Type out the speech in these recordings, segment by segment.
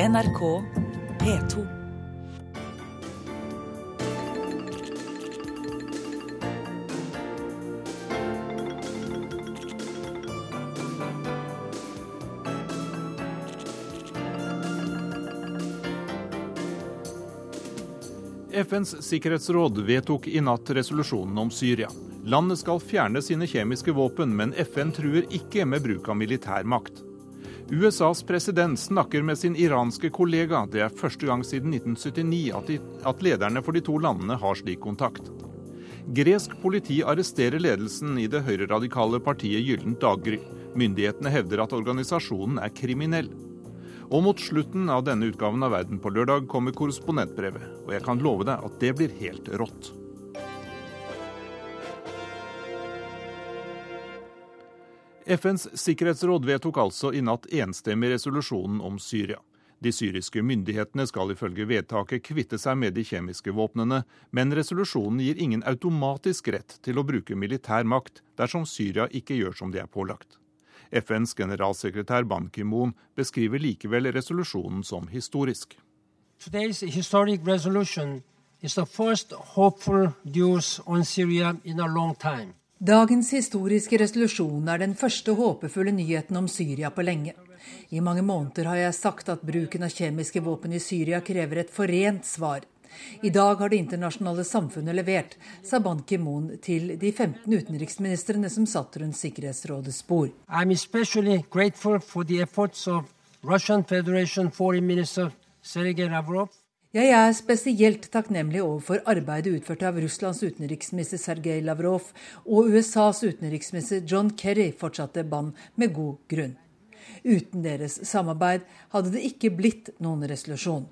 NRK P2. FNs sikkerhetsråd vedtok i natt resolusjonen om Syria. Landet skal fjerne sine kjemiske våpen, men FN truer ikke med bruk av militær makt. USAs president snakker med sin iranske kollega. Det er første gang siden 1979 at, de, at lederne for de to landene har slik kontakt. Gresk politi arresterer ledelsen i det høyreradikale partiet Gyllent daggry. Myndighetene hevder at organisasjonen er kriminell. Og mot slutten av denne utgaven av Verden på lørdag kommer korrespondentbrevet. Og jeg kan love deg at det blir helt rått. FNs sikkerhetsråd vedtok altså i natt enstemmig resolusjonen om Syria. De syriske myndighetene skal ifølge vedtaket kvitte seg med de kjemiske våpnene, men resolusjonen gir ingen automatisk rett til å bruke militær makt dersom Syria ikke gjør som de er pålagt. FNs generalsekretær Ban Ki-moon beskriver likevel resolusjonen som historisk. Today's historic resolution is the first hopeful news Syria in a long. Dagens historiske resolusjon er den første håpefulle nyheten om Syria på lenge. I mange måneder har jeg sagt at bruken av kjemiske våpen i Syria krever et forent svar. I dag har det internasjonale samfunnet levert, sa Ban Ki-moon til de 15 utenriksministrene som satt rundt Sikkerhetsrådets bord. I'm especially grateful for the efforts of Russian Federation Foreign Minister Sergei Lavrov jeg er spesielt takknemlig overfor arbeidet utført av Russlands utenriksminister Sergej Lavrov og USAs utenriksminister John Kerry, fortsatte Ban med god grunn. Uten deres samarbeid hadde det ikke blitt noen resolusjon.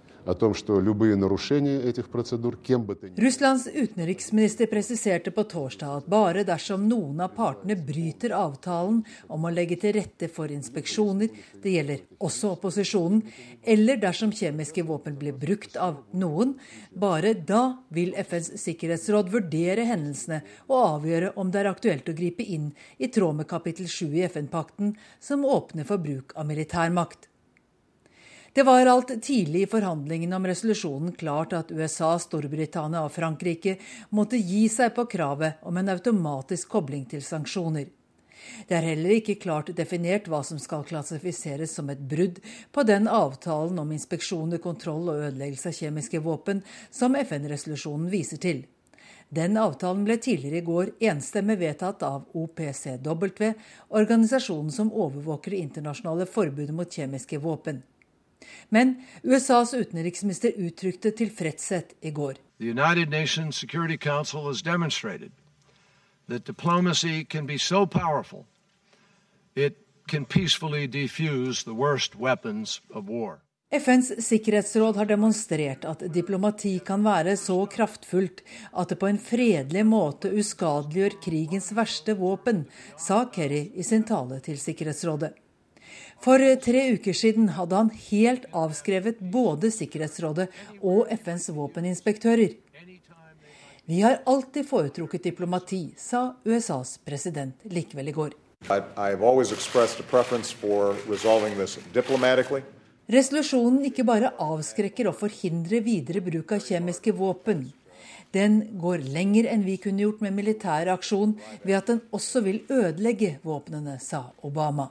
Russlands utenriksminister presiserte på torsdag at bare dersom noen av partene bryter avtalen om å legge til rette for inspeksjoner, det gjelder også opposisjonen, eller dersom kjemiske våpen blir brukt av noen, bare da vil FNs sikkerhetsråd vurdere hendelsene og avgjøre om det er aktuelt å gripe inn i tråd med kapittel 7 i FN-pakten, som åpner for bruk av militærmakt. Det var alt tidlig i forhandlingene om resolusjonen klart at USA, Storbritannia og Frankrike måtte gi seg på kravet om en automatisk kobling til sanksjoner. Det er heller ikke klart definert hva som skal klassifiseres som et brudd på den avtalen om inspeksjoner, kontroll og ødeleggelse av kjemiske våpen som FN-resolusjonen viser til. Den avtalen ble tidligere i går enstemmig vedtatt av OPCW, organisasjonen som overvåker det internasjonale forbudet mot kjemiske våpen. Men USAs utenriksminister uttrykte tilfredshet i går. The United Nations Security Council has demonstrated that diplomacy can be so powerful it can peacefully defuse the worst weapons of war. FNs sikkerhetsråd har demonstrert at diplomati kan være så kraftfullt at det på en fredelig måte uskadeliggjør krigens verste våpen, sa Kerry i sin tale til Sikkerhetsrådet. For tre uker siden hadde han helt avskrevet både Sikkerhetsrådet og FNs våpeninspektører. Vi har alltid foretrukket diplomati, sa USAs president likevel i går. Resolusjonen ikke bare avskrekker og forhindrer videre bruk av kjemiske våpen. Den går lenger enn vi kunne gjort med militær aksjon, ved at den også vil ødelegge våpnene, sa Obama.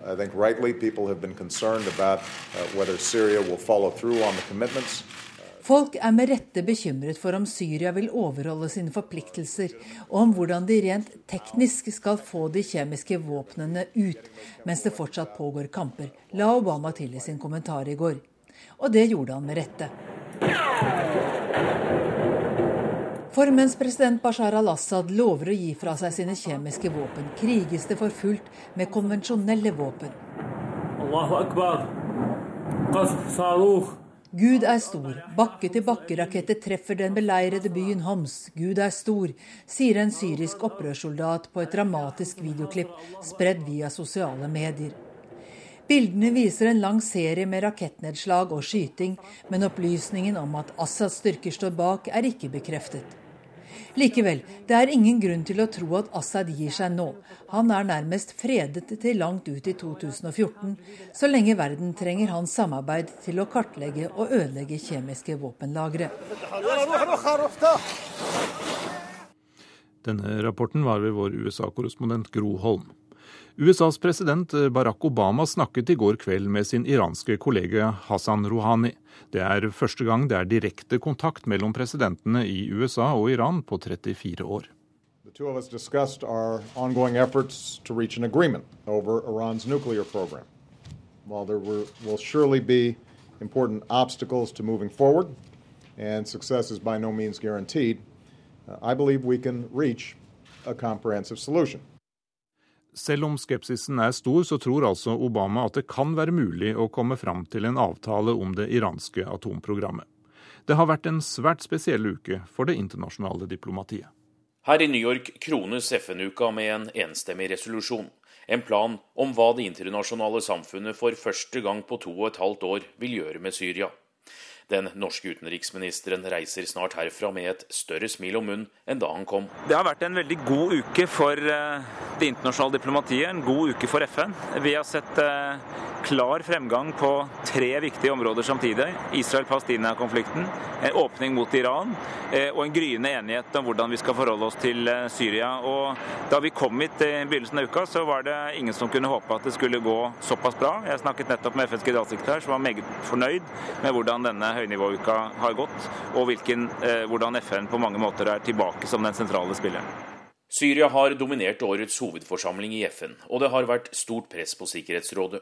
Folk er med rette bekymret for om Syria vil overholde sine forpliktelser, og om hvordan de rent teknisk skal få de kjemiske våpnene ut mens det fortsatt pågår kamper, la Obama til i sin kommentar i går. Og det gjorde han med rette. For mens president Bashar al-Assad lover å gi fra seg sine kjemiske våpen, kriges det for fullt med konvensjonelle våpen. Gud er stor. Bakke-til-bakke-raketter treffer den beleirede byen Homs. Gud er stor, sier en syrisk opprørssoldat på et dramatisk videoklipp spredd via sosiale medier. Bildene viser en lang serie med rakettnedslag og skyting, men opplysningen om at Assads styrker står bak, er ikke bekreftet. Likevel, det er ingen grunn til å tro at Assad gir seg nå. Han er nærmest fredet til langt ut i 2014, så lenge verden trenger hans samarbeid til å kartlegge og ødelegge kjemiske våpenlagre. Denne rapporten var ved vår USA-korrespondent Gro Holm. USAs president Barack Obama snakket i går kveld med sin iranske kollega Hassan Rouhani. Det er første gang det er direkte kontakt mellom presidentene i USA og Iran på 34 år. While there will surely be important obstacles to moving forward, and success is by no means guaranteed, uh, I believe we can reach a comprehensive solution. Selv om skepsisen er stor, så tror altså Obama at det kan være mulig å komme fram til en avtale om det iranske atomprogrammet. Det har vært en svært spesiell uke for det internasjonale diplomatiet. Her i New York krones FN-uka med en enstemmig resolusjon. En plan om hva det internasjonale samfunnet for første gang på to og et halvt år vil gjøre med Syria. Den norske utenriksministeren reiser snart herfra med et større smil om munnen enn da han kom. Det har vært en veldig god uke for eh, det internasjonale diplomatiet, en god uke for FN. Vi har sett eh, klar fremgang på tre viktige områder samtidig. Israel-Palestina-konflikten, en åpning mot Iran eh, og en gryende enighet om hvordan vi skal forholde oss til Syria. Og da vi kom hit i begynnelsen av uka, så var det ingen som kunne håpe at det skulle gå såpass bra. Jeg snakket nettopp med FNs generalsekretær, som var meget fornøyd med hvordan denne høynivåuka har gått, og hvilken, eh, hvordan FN på mange måter er tilbake som den sentrale spilleren. Syria har dominert årets hovedforsamling i FN, og det har vært stort press på Sikkerhetsrådet.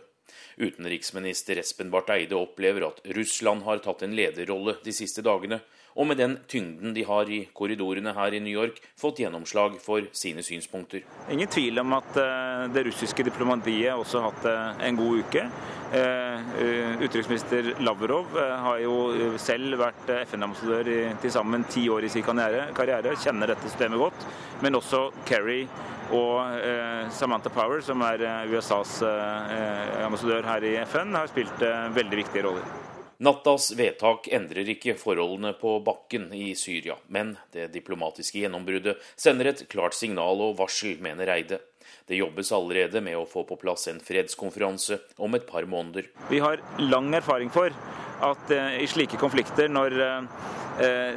Utenriksminister Espen Barth Eide opplever at Russland har tatt en lederrolle de siste dagene, og med den tyngden de har i korridorene her i New York, fått gjennomslag for sine synspunkter. Ingen tvil om at eh, det russiske diplomatiet også har hatt eh, en god uke. Eh, utenriksminister Lavrov har jo selv vært FN-ambassadør i til sammen ti år i sin karriere, kjenner dette systemet godt. Men også Kerry og Samantha Power, som er USAs ambassadør her i FN, har spilt veldig viktige roller. Nattas vedtak endrer ikke forholdene på bakken i Syria, men det diplomatiske gjennombruddet sender et klart signal og varsel, mener Eide. Det jobbes allerede med å få på plass en fredskonferanse om et par måneder. Vi har lang erfaring for at eh, i slike konflikter, når eh,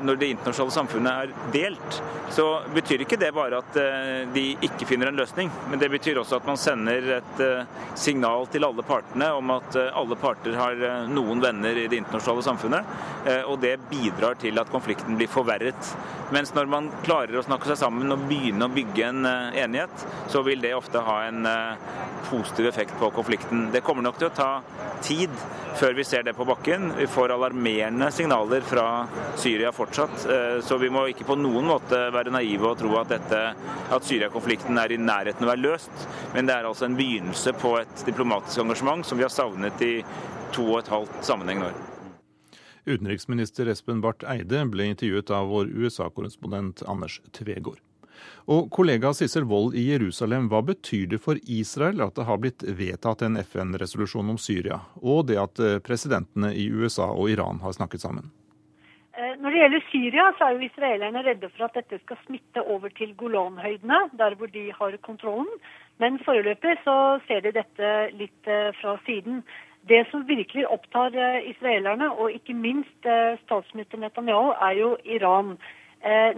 når det internasjonale samfunnet er delt, så betyr ikke det bare at eh, de ikke finner en løsning. Men det betyr også at man sender et signal til alle partene om at alle parter har noen venner i det internasjonale samfunnet. Og det bidrar til at konflikten blir forverret. Mens når man klarer å snakke seg sammen og begynne å bygge en enighet, så vil det ofte ha en positiv effekt på konflikten. Det kommer nok til å ta tid før vi ser det på bakken. Vi får alarmerende signaler fra Syria fortsatt. Eh, så vi må ikke på noen måte være naive og tro at, dette, at Syria-konflikten er i nærheten av å være løst. Men det er altså en begynnelse på et diplomatisk engasjement som vi har savnet i to og et halvt sammenhengende år. Utenriksminister Espen Barth Eide ble intervjuet av vår USA-korrespondent Anders Tvegård. Og kollega Sissel Wold i Jerusalem, hva betyr det for Israel at det har blitt vedtatt en FN-resolusjon om Syria, og det at eh, presidentene i USA og Iran har snakket sammen? Eh, når det gjelder Syria, så er jo israelerne redde for at dette skal smitte over til Golanhøydene, der hvor de har kontrollen. Men foreløpig så ser de dette litt eh, fra siden. Det som virkelig opptar israelerne, og ikke minst statsminister Netanyahu, er jo Iran.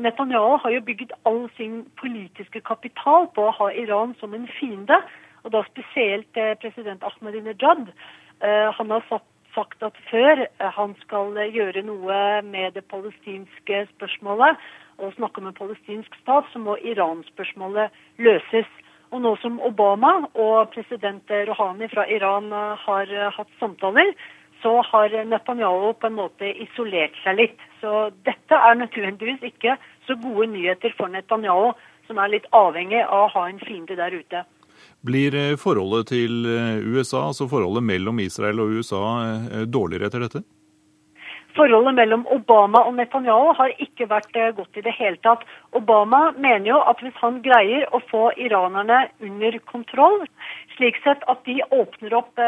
Netanyahu har jo bygget all sin politiske kapital på å ha Iran som en fiende, og da spesielt president Ahmadinejad. Han har sagt at før eh, han skal eh, gjøre noe med det palestinske spørsmålet og snakke med palestinsk stat, så må Iran-spørsmålet løses. Og nå som Obama og president Rouhani fra Iran eh, har hatt samtaler, så har Netanyahu på en måte isolert seg litt. Så dette er nødvendigvis ikke så gode nyheter for Netanyahu, som er litt avhengig av å ha en fiende der ute. Blir eh, forholdet til eh, USA, altså forholdet mellom Israel og USA, eh, dårligere etter dette? Forholdet mellom Obama og Netanyahu har ikke vært godt i det hele tatt. Obama mener jo at hvis han greier å få iranerne under kontroll, slik sett at de åpner opp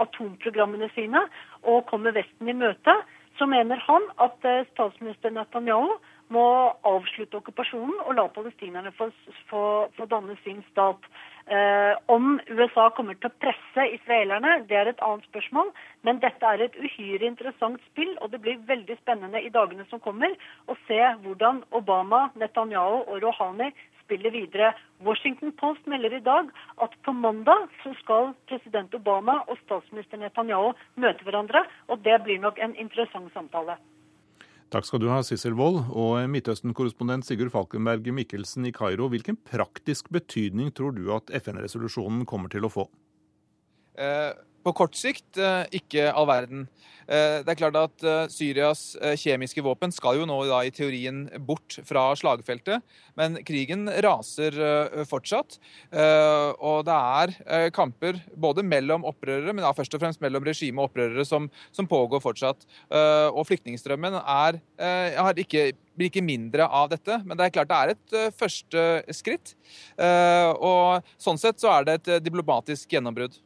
atomprogrammene sine og kommer Vesten i møte, så mener han at statsminister Netanyahu må avslutte okkupasjonen og la palestinerne få, få, få danne sin stat. Eh, om USA kommer til å presse israelerne, det er et annet spørsmål. Men dette er et uhyre interessant spill, og det blir veldig spennende i dagene som kommer å se hvordan Obama, Netanyahu og Rouhani spiller videre. Washington Post melder i dag at på mandag så skal president Obama og statsminister Netanyahu møte hverandre, og det blir nok en interessant samtale. Takk skal du ha, Sissel Wold. Og Midtøsten-korrespondent Sigurd Falkenberg Mikkelsen i Kairo, hvilken praktisk betydning tror du at FN-resolusjonen kommer til å få? Eh, på kort sikt eh, ikke all verden. Eh, det er klart at Syrias kjemiske våpen skal jo nå da i teorien bort fra slagfeltet, men krigen raser fortsatt. Og det er kamper både mellom opprørere, men da først og fremst mellom regime og opprørere som, som pågår fortsatt. Og flyktningstrømmen er, har ikke blir ikke mindre av dette, men det er klart det er et første skritt. Og sånn sett så er det et diplomatisk gjennombrudd.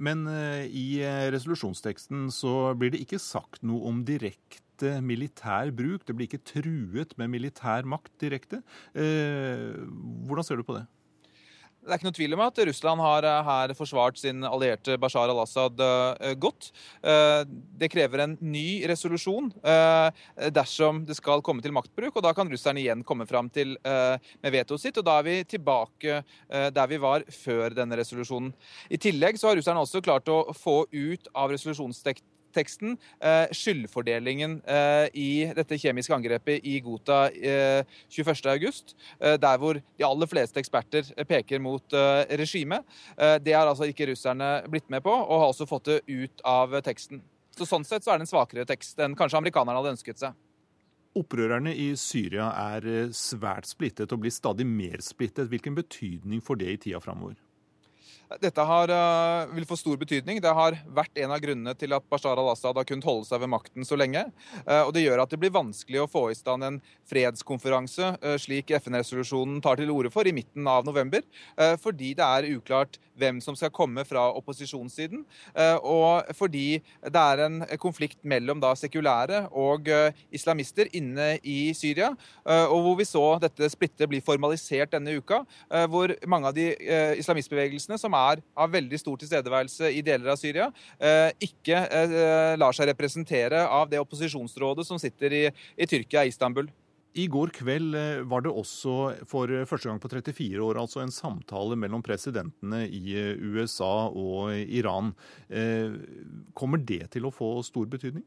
Men eh, i eh, resolusjonsteksten så blir det ikke sagt noe om direkte militær bruk. Det blir ikke truet med militær makt direkte. Eh, hvordan ser du på det? Det er ikke noe tvil om at Russland har eh, her forsvart sin allierte Bashar al-Assad eh, godt. Eh, det krever en ny resolusjon dersom det skal komme til maktbruk. og Da kan russerne igjen komme fram til med vetoet sitt. og Da er vi tilbake der vi var før denne resolusjonen. I tillegg så har russerne også klart å få ut av resolusjonsteksten teksten eh, skyldfordelingen eh, i dette kjemiske angrepet i Gota eh, 21.8, eh, der hvor de aller fleste eksperter peker mot regimet. Det har altså ikke russerne blitt med på, og har også fått det ut av teksten. Så Sånn sett så er det en svakere tekst enn kanskje amerikanerne hadde ønsket seg. Opprørerne i Syria er svært splittet og blir stadig mer splittet. Hvilken betydning får det i tida framover? Dette har, uh, vil få stor betydning. Det har vært en av grunnene til at Bashar al-Assad har kunnet holde seg ved makten så lenge. Uh, og Det gjør at det blir vanskelig å få i stand en fredskonferanse, uh, slik FN-resolusjonen tar til orde for, i midten av november. Fordi det er uklart hvem som skal komme fra opposisjonssiden. Og fordi det er en konflikt mellom da sekulære og islamister inne i Syria. Og hvor vi så dette splittet bli formalisert denne uka. Hvor mange av de islamistbevegelsene som er av veldig stor tilstedeværelse i deler av Syria, eh, ikke eh, lar seg representere av det opposisjonsrådet som sitter i, i Tyrkia, Istanbul. I går kveld eh, var det også for første gang på 34 år altså en samtale mellom presidentene i USA og Iran. Kommer det til å få stor betydning?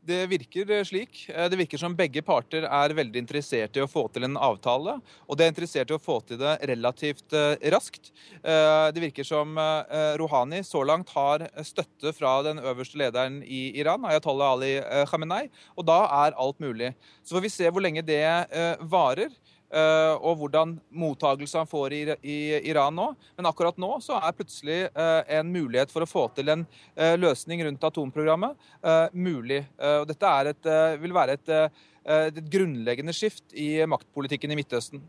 Det virker eh, slik. Eh, det virker som begge parter er veldig interessert i å få til en avtale. Og de er interessert i å få til det relativt eh, raskt. Det virker som Rouhani så langt har støtte fra den øverste lederen i Iran, Ayatollah Ali Khamenei. Og da er alt mulig. Så får vi se hvor lenge det varer. Eh, og hvordan mottakelse han får i, Iran nå. Men akkurat nå så er plutselig uh, en mulighet for å få til en uh, løsning rundt atomprogrammet mulig. og dette et, vil være et, et grunnleggende skift i maktpolitikken i Midtøsten.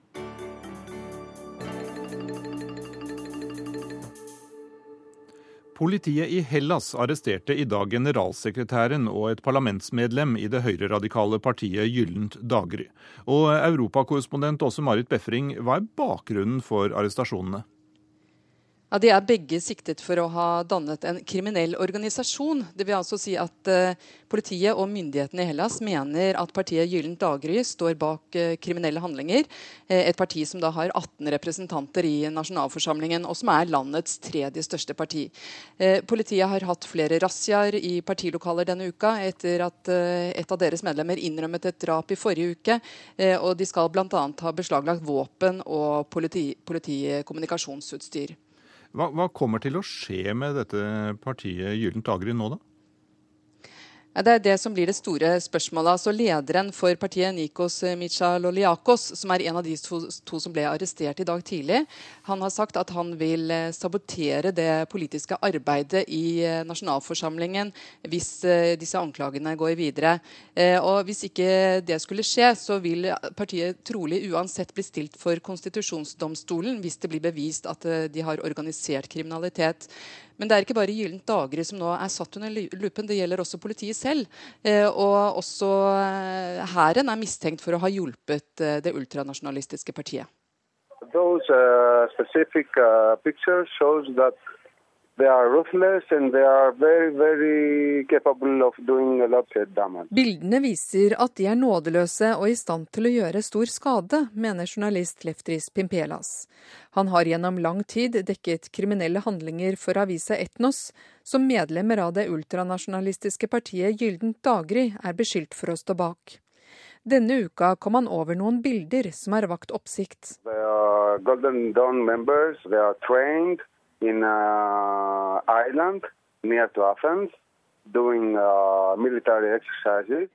Politiet i Hellas arresterte i dag generalsekretæren og et parlamentsmedlem i det høyreradikale partiet Gyllent daggry. Og europakorrespondent Åse Marit Befring, hva er bakgrunnen for arrestasjonene? Ja, De er begge siktet for å ha dannet en kriminell organisasjon. Det vil altså si at uh, Politiet og myndighetene i Hellas mener at partiet Gyllent daggry står bak uh, kriminelle handlinger. Uh, et parti som da har 18 representanter i nasjonalforsamlingen, og som er landets tredje største parti. Politiet har hatt flere razziaer i partilokaler denne uka etter at et av deres medlemmer innrømmet et drap i forrige uke. Og de skal bl.a. ha beslaglagt våpen og politi, politikommunikasjonsutstyr. Hva, hva, kommer til å skje med dette partiet Gyllent daggry nå, da? Det er det som blir det store spørsmålet. Altså Lederen for partiet, Nikos Michaloliakos, som er en av de to, to, som ble arrestert i dag tidlig, han har sagt at han vil eh, sabotere det politiske arbeidet i eh, nasjonalforsamlingen hvis eh, disse anklagene går videre. Og Hvis ikke det skulle skje, så vil partiet trolig uansett bli stilt for konstitusjonsdomstolen hvis det blir bevist at de har organisert kriminalitet. Men det er ikke bare Gyllent daggry som nå er satt under lupen, det gjelder også politiet selv. Eh, og også eh, hæren er mistenkt for å ha hjulpet eh, det ultranasjonalistiske partiet. Those uh, specific uh, shows that Bildene viser at de er nådeløse og i stand til å gjøre stor skade, mener journalist Leftris Pimpelas. Han har gjennom lang tid dekket kriminelle handlinger for avisa Etnos, som medlemmer av det ultranasjonalistiske partiet Gyldent daggry er beskyldt for å stå bak. Denne uka kom han over noen bilder som har vakt oppsikt. Golden Dawn members, they are trained in uh, Ireland near to Athens. Doing, uh,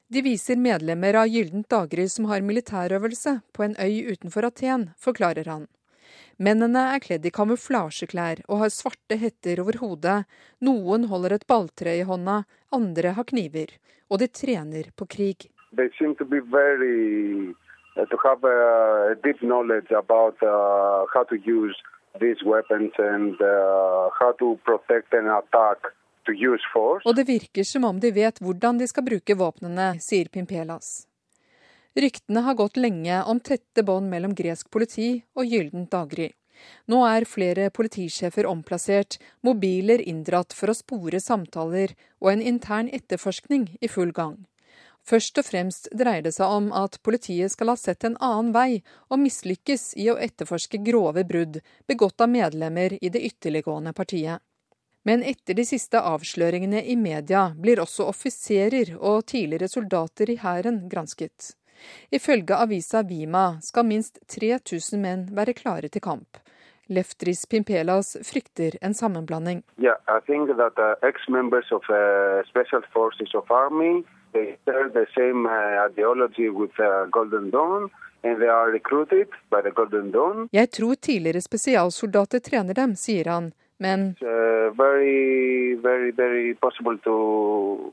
De viser medlemmer av Gyldent daggry som har militærøvelse på en øy utenfor Aten, forklarer han. Mennene er kledd i kamuflasjeklær og har svarte hetter over hodet. Noen holder et balltre i hånda, andre har kniver. Og de trener på krig. They seem to be very, uh, to have a deep knowledge about uh, uh. Og det virker som om de vet hvordan de skal bruke våpnene, sier Pimpelas. Ryktene har gått lenge om tette bånd mellom gresk politi og Gyllent daggry. Nå er flere politisjefer omplassert, mobiler inndratt for å spore samtaler og en intern etterforskning i full gang. Først og fremst dreier det seg om at politiet skal ha sett en annen vei og mislykkes i å etterforske grove brudd begått av medlemmer i det ytterliggående partiet. Men etter de siste avsløringene i media blir også offiserer og tidligere soldater i hæren gransket. Ifølge avisa Vima skal minst 3000 menn være klare til kamp. Leftris Pimpelas frykter en sammenblanding. Yeah, I think that, uh, They share the same uh, ideology with uh, Golden Dawn. Jeg tror tidligere spesialsoldater trener dem, sier han, men uh, very, very, very to,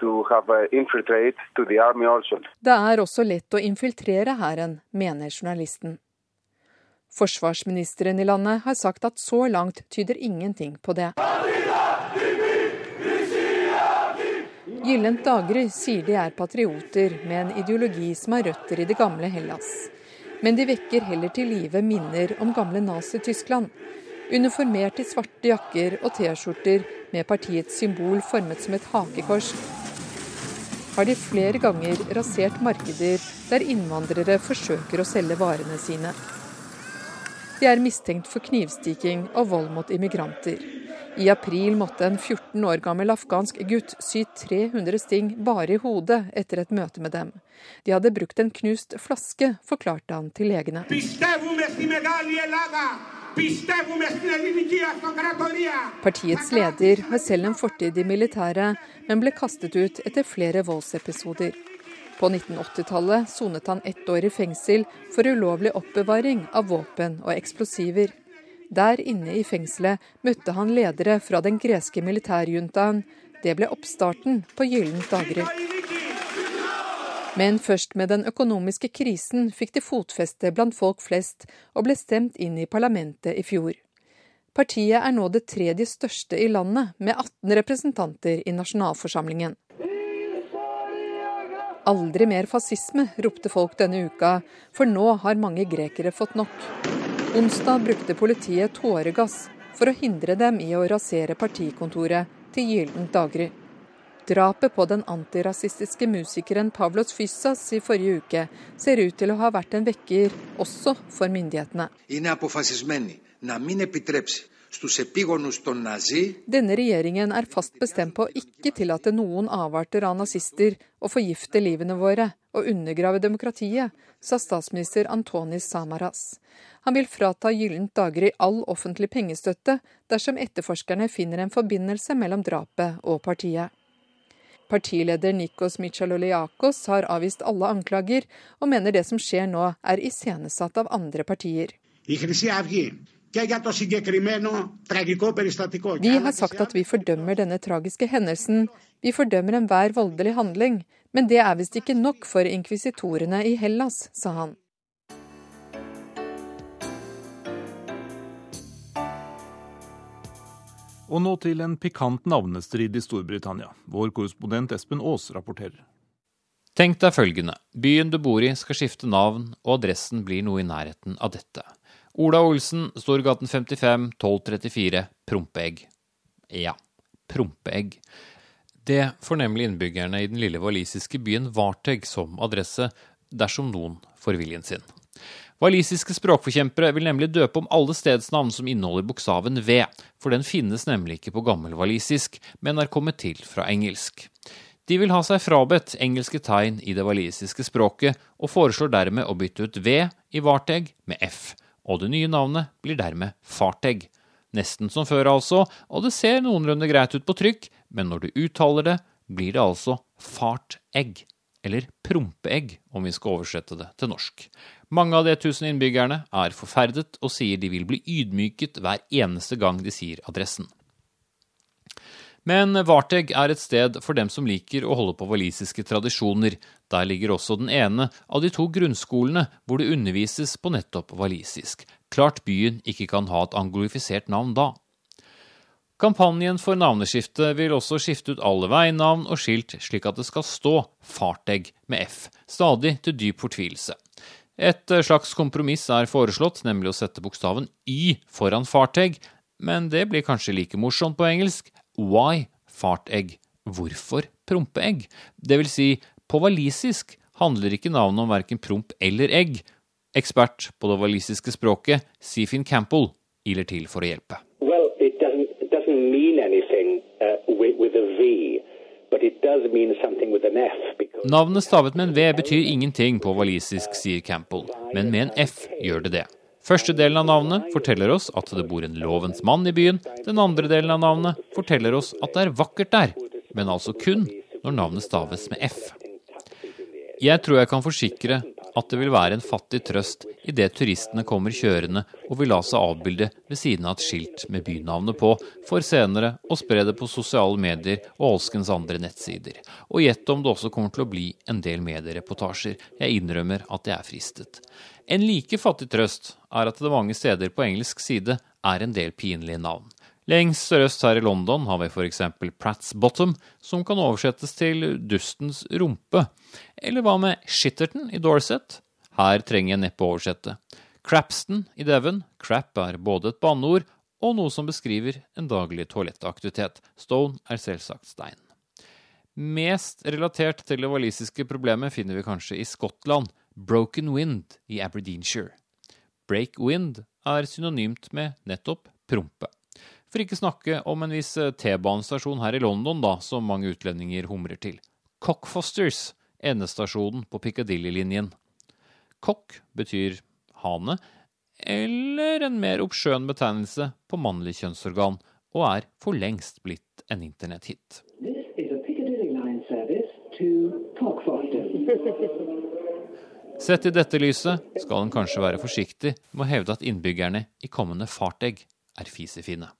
to Det er også lett å infiltrere hæren, mener journalisten. Forsvarsministeren i landet har sagt at så langt tyder ingenting på det. Gyllent daggry sier de er patrioter med en ideologi som har røtter i det gamle Hellas. Men de vekker heller til live minner om gamle Nazi-Tyskland. Uniformert i svarte jakker og T-skjorter med partiets symbol formet som et hakekors, har de flere ganger rasert markeder der innvandrere forsøker å selge varene sine. De er mistenkt for knivstiking og vold mot immigranter. I april måtte en 14 år gammel afghansk gutt sy 300 sting bare i hodet etter et møte med dem. De hadde brukt en knust flaske, forklarte han til legene. Partiets leder har selv en fortid i militæret, men ble kastet ut etter flere voldsepisoder. På 1980-tallet sonet han ett år i fengsel for ulovlig oppbevaring av våpen og eksplosiver. Der inne i fengselet møtte han ledere fra den greske militærjuntaen. Det ble oppstarten på Gyllent daggry. Men først med den økonomiske krisen fikk de fotfeste blant folk flest, og ble stemt inn i parlamentet i fjor. Partiet er nå det tredje største i landet, med 18 representanter i nasjonalforsamlingen. Aldri mer fascisme, ropte folk denne uka, for nå har mange grekere fått nok. Onsdag brukte politiet tåregass for å hindre dem i å rasere partikontoret til Gyllent daggry. Drapet på den antirasistiske musikeren Pavlos Fyssas i forrige uke ser ut til å ha vært en vekker også for myndighetene. Denne regjeringen er fast bestemt på å ikke tillate noen avarter av nazister å forgifte livene våre og undergrave demokratiet, sa statsminister Antonis Samaras. Han vil frata Gyllent daggry all offentlig pengestøtte dersom etterforskerne finner en forbindelse mellom drapet og partiet. Partileder Nikos Michaloliakos har avvist alle anklager, og mener det som skjer nå er iscenesatt av andre partier. Vi har sagt at vi fordømmer denne tragiske hendelsen. Vi fordømmer enhver voldelig handling. Men det er visst ikke nok for inkvisitorene i Hellas, sa han. Og nå til en pikant navnestrid i Storbritannia. Vår korrespondent Espen Aas rapporterer. Tenk deg følgende. Byen du bor i skal skifte navn, og adressen blir noe i nærheten av dette. Ola Olsen, Storgaten 55, 1234, Prompeegg. Ja, Prompeegg. Det får nemlig innbyggerne i den lille walisiske byen Varteg som adresse, dersom noen får viljen sin. Walisiske språkforkjempere vil nemlig døpe om alle stedsnavn som inneholder bokstaven V, for den finnes nemlig ikke på gammelwalisisk, men er kommet til fra engelsk. De vil ha seg frabedt engelske tegn i det walisiske språket, og foreslår dermed å bytte ut V i Varteg med F, og det nye navnet blir dermed Farteg. Nesten som før altså, og det ser noenlunde greit ut på trykk, men når du uttaler det, blir det altså fartegg eller prompeegg, om vi skal oversette det til norsk. Mange av de tusen innbyggerne er forferdet og sier de vil bli ydmyket hver eneste gang de sier adressen. Men Varteg er et sted for dem som liker å holde på walisiske tradisjoner. Der ligger også den ene av de to grunnskolene hvor det undervises på nettopp walisisk. Klart byen ikke kan ha et anglofisert navn da. Kampanjen for navneskifte vil også skifte ut alle veinavn og skilt slik at det skal stå Farteg med F, stadig til dyp fortvilelse. Et slags kompromiss er foreslått, nemlig å sette bokstaven Y foran farteg, men det blir kanskje like morsomt på engelsk. Why fartegg? Hvorfor prompeegg? Det vil si, på walisisk handler ikke navnet om verken promp eller egg. Ekspert på det walisiske språket, Sifin Campbell, iler til for å hjelpe. Well, it doesn't, it doesn't mean anything uh, with, with a V. Navnet stavet med en V betyr ingenting på walisisk, sier Campbell, men med en F gjør det det. Første delen av navnet forteller oss at det bor en lovens mann i byen. Den andre delen av navnet forteller oss at det er vakkert der, men altså kun når navnet staves med F. Jeg tror jeg kan forsikre at det vil være en fattig trøst idet turistene kommer kjørende og vil la seg avbilde ved siden av et skilt med bynavnet på, for senere å spre det på sosiale medier og alskens andre nettsider. Og gjett om det også kommer til å bli en del mediereportasjer. Jeg innrømmer at jeg er fristet. En like fattig trøst er at det mange steder på engelsk side er en del pinlige navn. Lengst sørøst her i London har vi f.eks. Pratt's Bottom, som kan oversettes til dustens rumpe. Eller hva med Shitterton i Dorset? Her trenger jeg neppe oversette. Crapston i Devon. Crap er både et banneord og noe som beskriver en daglig toalettaktivitet. Stone er selvsagt stein. Mest relatert til det walisiske problemet finner vi kanskje i Skottland. Broken Wind i Aberdeenshire. Break wind er synonymt med nettopp prompe. For ikke snakke om en viss eh, T-banestasjon her i London, da, som mange utlendinger humrer til. Cockfosters, endestasjonen på Piccadilly-linjen. Cock betyr hane, eller en mer obskjøn betegnelse på mannlig kjønnsorgan, og er for lengst blitt en internetthit. Sett i dette lyset skal en kanskje være forsiktig med å hevde at innbyggerne i kommende fartegg er fisefine.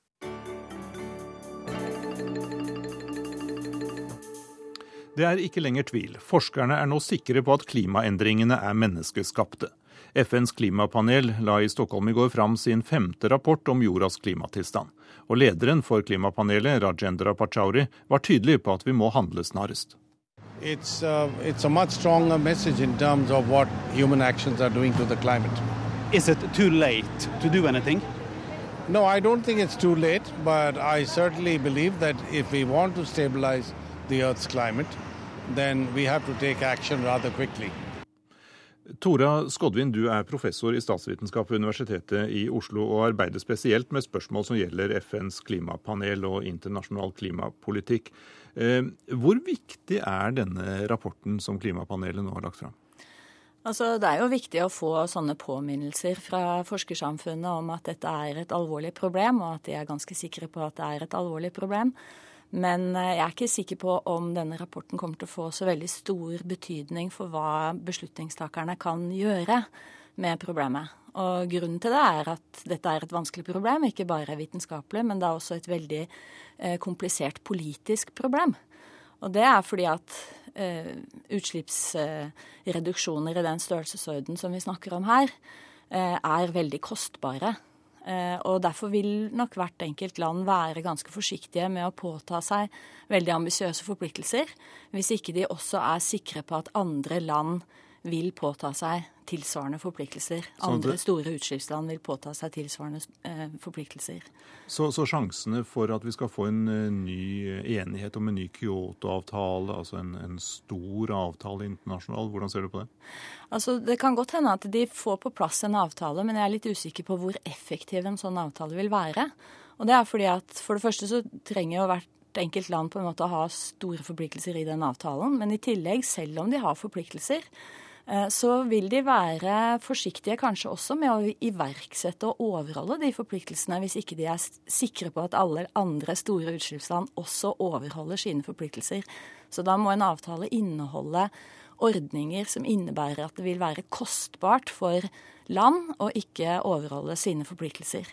Det er ikke lenger tvil. Forskerne er nå sikre på at klimaendringene er menneskeskapte. FNs klimapanel la i Stockholm i går fram sin femte rapport om jordas klimatilstand. Og lederen for klimapanelet, Rajendra Pachauri, var tydelig på at vi må handle snarest. It's, a, it's a much stronger message in terms of what human actions are doing to the climate. Is it too late to do anything? No, I don't think it's too late, but I certainly believe that if we want to stabilize the Earth's climate, then we have to take action rather quickly. Tora Skodvin, du er professor i statsvitenskap ved Universitetet i Oslo og arbeider spesielt med spørsmål som gjelder FNs klimapanel og internasjonal klimapolitikk. Eh, hvor viktig er denne rapporten som klimapanelet nå har lagt fram? Altså, det er jo viktig å få sånne påminnelser fra forskersamfunnet om at dette er et alvorlig problem, og at de er ganske sikre på at det er et alvorlig problem. Men eh, jeg er ikke sikker på om denne rapporten kommer til å få så veldig stor betydning for hva beslutningstakerne kan gjøre med problemet. Og grunnen til det er at dette er et vanskelig problem, ikke bare vitenskapelig, men det er også et veldig eh, komplisert politisk problem. Og det er fordi at eh, utslippsreduksjoner i den størrelsesorden som vi snakker om her, eh, er veldig kostbare. Eh, og Derfor vil nok hvert enkelt land være ganske forsiktige med å påta seg veldig ambisiøse forpliktelser, hvis ikke de også er sikre på at andre land vil påta seg tilsvarende forpliktelser. Andre store utslippsland vil påta seg tilsvarende eh, forpliktelser. Så, så, sjansene for at vi skal få en uh, ny enighet om en ny Kyoto-avtale, altså en, en, stor avtale internasjonal, hvordan ser du på det? Altså, Det kan godt hende at de får på plass en avtale, men jeg er litt usikker på hvor effektiv en sånn avtale vil være. Og det er fordi at For det første så trenger jo hvert enkelt land på en måte å ha store forpliktelser i den avtalen. Men i tillegg, selv om de har forpliktelser, Eh, så vil de være forsiktige kanskje også med å iverksette og overholde de forpliktelsene, hvis ikke de er sikre på at alle andre store utslippsland også overholder sine forpliktelser. Så da må en avtale inneholde ordninger som innebærer at det vil være kostbart for land å ikke overholde sine forpliktelser.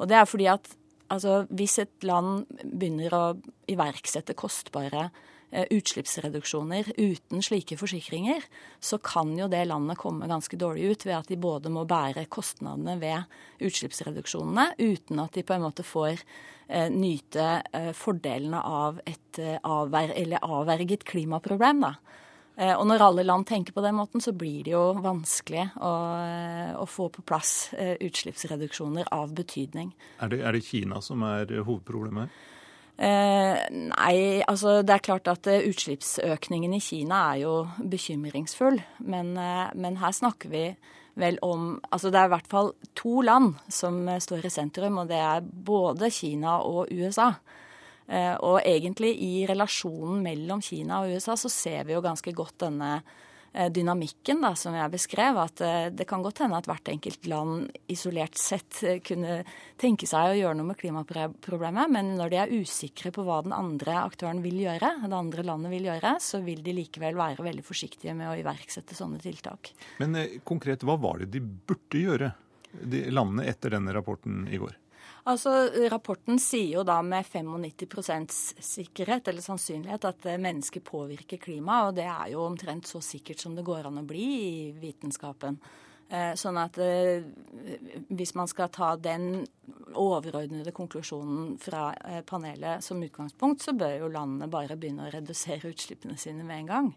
Og det er fordi at altså, hvis et land begynner å iverksette kostbare Eh, utslippsreduksjoner uten slike forsikringer, så kan jo det landet komme ganske dårlig ut ved at de både må bære kostnadene ved utslippsreduksjonene, uten at de på en måte får eh, nyte eh, fordelene av et avver avverget klimaproblem. da. Og når alle land tenker på den måten, så blir det jo vanskelig å, å få på plass utslippsreduksjoner av betydning. Er det, er det Kina som er hovedproblemet her? Eh, nei, altså det er klart at eh, utslippsøkningen i Kina er jo bekymringsfull. Men, eh, men, her snakker vi vel om Altså det er i hvert fall to land som står i sentrum, og det er både Kina og USA. Og egentlig i relasjonen mellom Kina og USA så ser vi jo ganske godt denne dynamikken da, som jeg beskrev. At eh, det kan godt hende at hvert enkelt land isolert sett eh, kunne tenke seg å gjøre noe med klimaproblemet, men når de er usikre på hva den andre aktøren vil gjøre, det andre landet vil gjøre, så vil de likevel være veldig forsiktige med å iverksette sånne tiltak. Men konkret, hva var det de burde gjøre, de landene etter denne rapporten i går? Altså, Rapporten sier jo da med 95% sikkerhet eller sannsynlighet at eh, mennesker påvirker klimaet, og det er jo omtrent så sikkert som det går an å bli i vitenskapen. Eh, sånn at eh, hvis man skal ta den overordnede konklusjonen fra panelet som utgangspunkt, så bør jo landene bare begynne å redusere utslippene sine med en gang.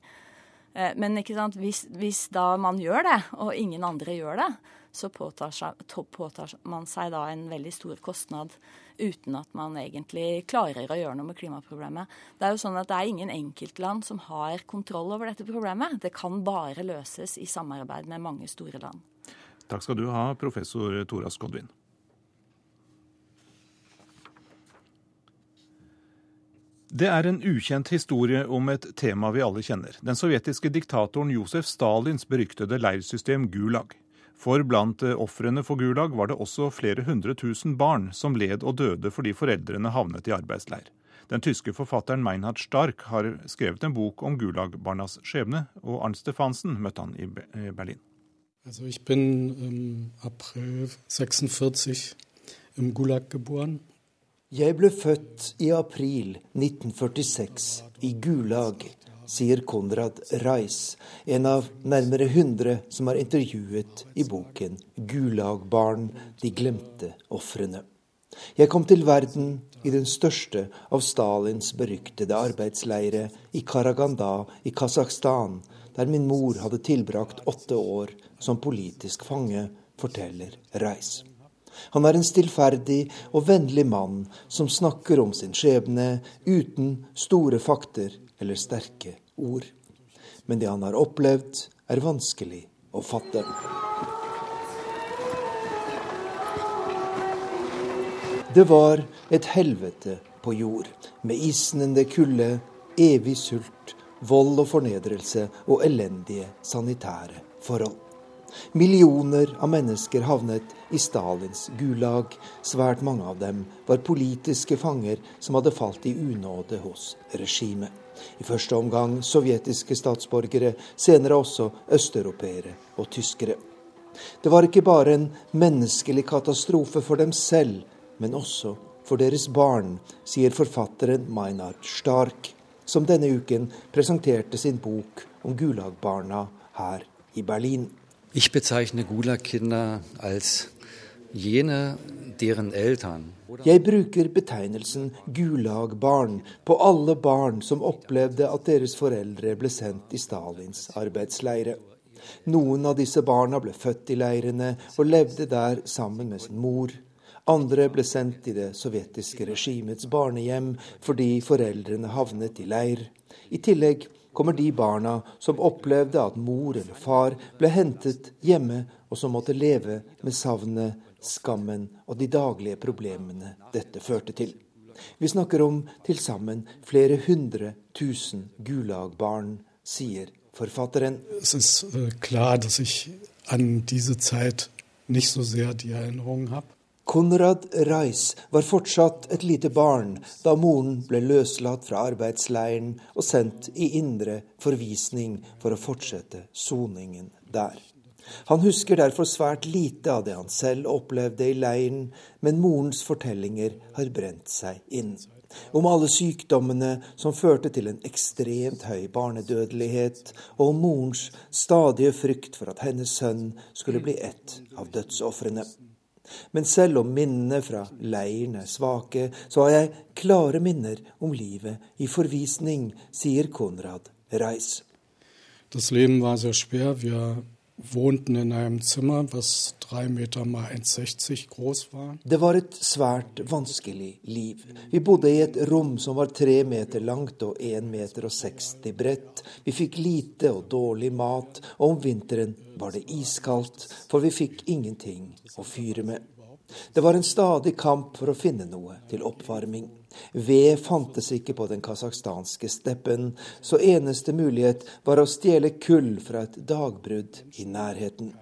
Men hvis, hvis da man gjør det, og ingen andre gjør det, så påtar, seg, påtar, man seg da en veldig stor kostnad uten at man egentlig klarer å gjøre noe med klimaproblemet. Det er jo sånn at det er ingen enkeltland som har kontroll over dette problemet. Det kan bare løses i samarbeid med mange store land. Takk skal du ha, professor Tora Skodvin. Det er en ukjent historie om et tema vi alle kjenner. Den sovjetiske diktatoren Josef Stalins beryktede leirsystem Gulag. For blant eh, ofrene for Gulag var det også flere hundre tusen barn som led og døde fordi foreldrene havnet i arbeidsleir. Den tyske forfatteren Meinhard Stark har skrevet en bok om Gulag-barnas skjebne, og Arnt Stefansen møtte han i Berlin. Altså, jeg bin i April 46 im Gulag geboren. Jeg ble født i april 1946 i Gulag sier Konrad Reis, en av nærmere 100 som er intervjuet i boken 'Gulagbarn de glemte ofrene'. Jeg kom til verden i den største av Stalins beryktede arbeidsleire i Karaganda i Kasakhstan, der min mor hadde tilbrakt åtte år som politisk fange, forteller Reis. Han er en stillferdig og vennlig mann som snakker om sin skjebne uten store fakter eller sterke ord. Men det han har opplevd, er vanskelig å fatte. Det var et helvete på jord, med isnende kulde, evig sult, vold og fornedrelse og elendige sanitære forhold. Millioner av mennesker havnet i Stalins gulag. Svært mange av dem var politiske fanger som hadde falt i unåde hos regimet. I første omgang sovjetiske statsborgere, senere også østeuropeere og tyskere. Det var ikke bare en menneskelig katastrofe for dem selv, men også for deres barn, sier forfatteren Maynard Stark, som denne uken presenterte sin bok om Gulag-barna her i Berlin. Ich bezeichne Gulag-Kinder als jene, deren Eltern jeg bruker betegnelsen Gulag-barn på alle barn som opplevde at deres foreldre ble sendt i Stalins arbeidsleire. Noen av disse barna ble født i leirene og levde der sammen med sin mor. Andre ble sendt i det sovjetiske regimets barnehjem fordi foreldrene havnet i leir. I tillegg kommer de barna som opplevde at mor eller far ble hentet hjemme, og som måtte leve med savnet skammen og de daglige problemene dette førte til. Vi snakker om til sammen flere hundre tusen Gulag-barn, sier forfatteren. Es ist klart klar, dass ich an diese Zeit nicht so sehr die Erinnerung habe. Konrad Reis var fortsatt et lite barn da moren ble løslatt fra arbeidsleiren og sendt i indre forvisning for å fortsette soningen der. Han husker derfor svært lite av det han selv opplevde i leiren, men morens fortellinger har brent seg inn. Om alle sykdommene som førte til en ekstremt høy barnedødelighet, og om morens stadige frykt for at hennes sønn skulle bli ett av dødsofrene. Men selv om minnene fra leiren er svake, så har jeg klare minner om livet i forvisning, sier Konrad Reis. Das Leben war sehr schwer. Wir wohnten in einem Zimmer, was drei Meter mal 1,60 groß war. Det var et svært vanskelig liv. Vi bodde i et rom som var tre meter langt og en meter og 60 bredt. Vi fikk lite og dårlig mat, og om vinteren var det iskaldt, for vi fikk ingenting å fyre med. Det var en stadig kamp for å finne noe til oppvarming. Ved fantes ikke på den kasakhstanske steppen, så eneste mulighet var å stjele kull fra et dagbrudd i nærheten.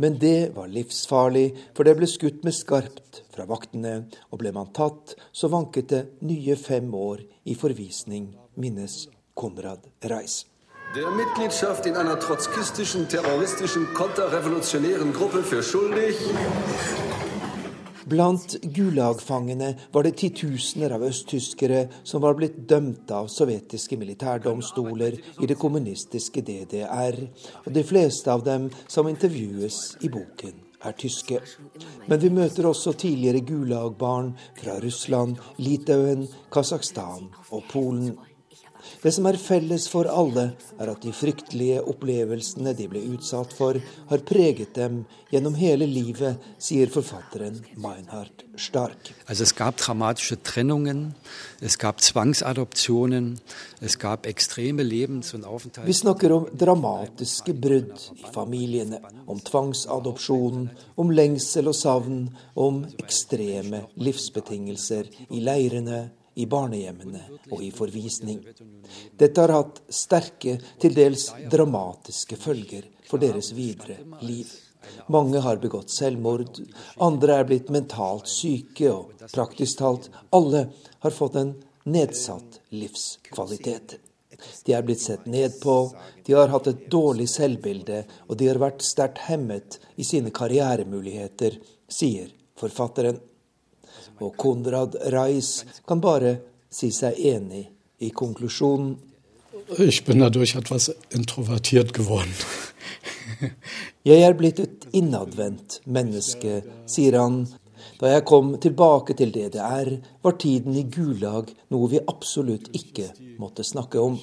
Men det var livsfarlig, for det ble skutt med skarpt fra vaktene, og ble man tatt, så vanket det nye fem år i forvisning, minnes Konrad Reis. Der Mitgliedschaft in einer trotzkistischen, terroristischen, konterrevolutionären Gruppe für schuldig Blant Gulag-fangene var det titusener av østtyskere som var blitt dømt av sovjetiske militærdomstoler i det kommunistiske DDR, og de fleste av dem som intervjues i boken, er tyske. Men vi møter også tidligere Gulag-barn fra Russland, Litauen, Kasakhstan og Polen. Det som er felles for alle, er at de fryktelige opplevelsene de ble utsatt for, har preget dem gjennom hele livet, sier forfatteren Meinhard Stark. Altså, es gab dramatische Trennungen, es gab Zwangsadoptionen, es gab extreme Lebens- und Vi snakker om dramatiske brudd i familiene, om tvangsadopsjon, om lengsel og savn, om ekstreme livsbetingelser i leirene, i barnehjemmene og i forvisning. Dette har hatt sterke, til dels dramatiske følger for deres videre liv. Mange har begått selvmord, andre er blitt mentalt syke, og praktisk talt alle har fått en nedsatt livskvalitet. De er blitt sett ned på, de har hatt et dårlig selvbilde, og de har vært sterkt hemmet i sine karrieremuligheter, sier forfatteren. Og Konrad Reis kan bare si seg enig i konklusjonen. Ich bin dadurch etwas introvertiert geworden. jeg er blitt et innadvendt menneske, sier han. Da jeg kom tilbake til DDR, var tiden i Gulag noe vi absolutt ikke måtte snakke om.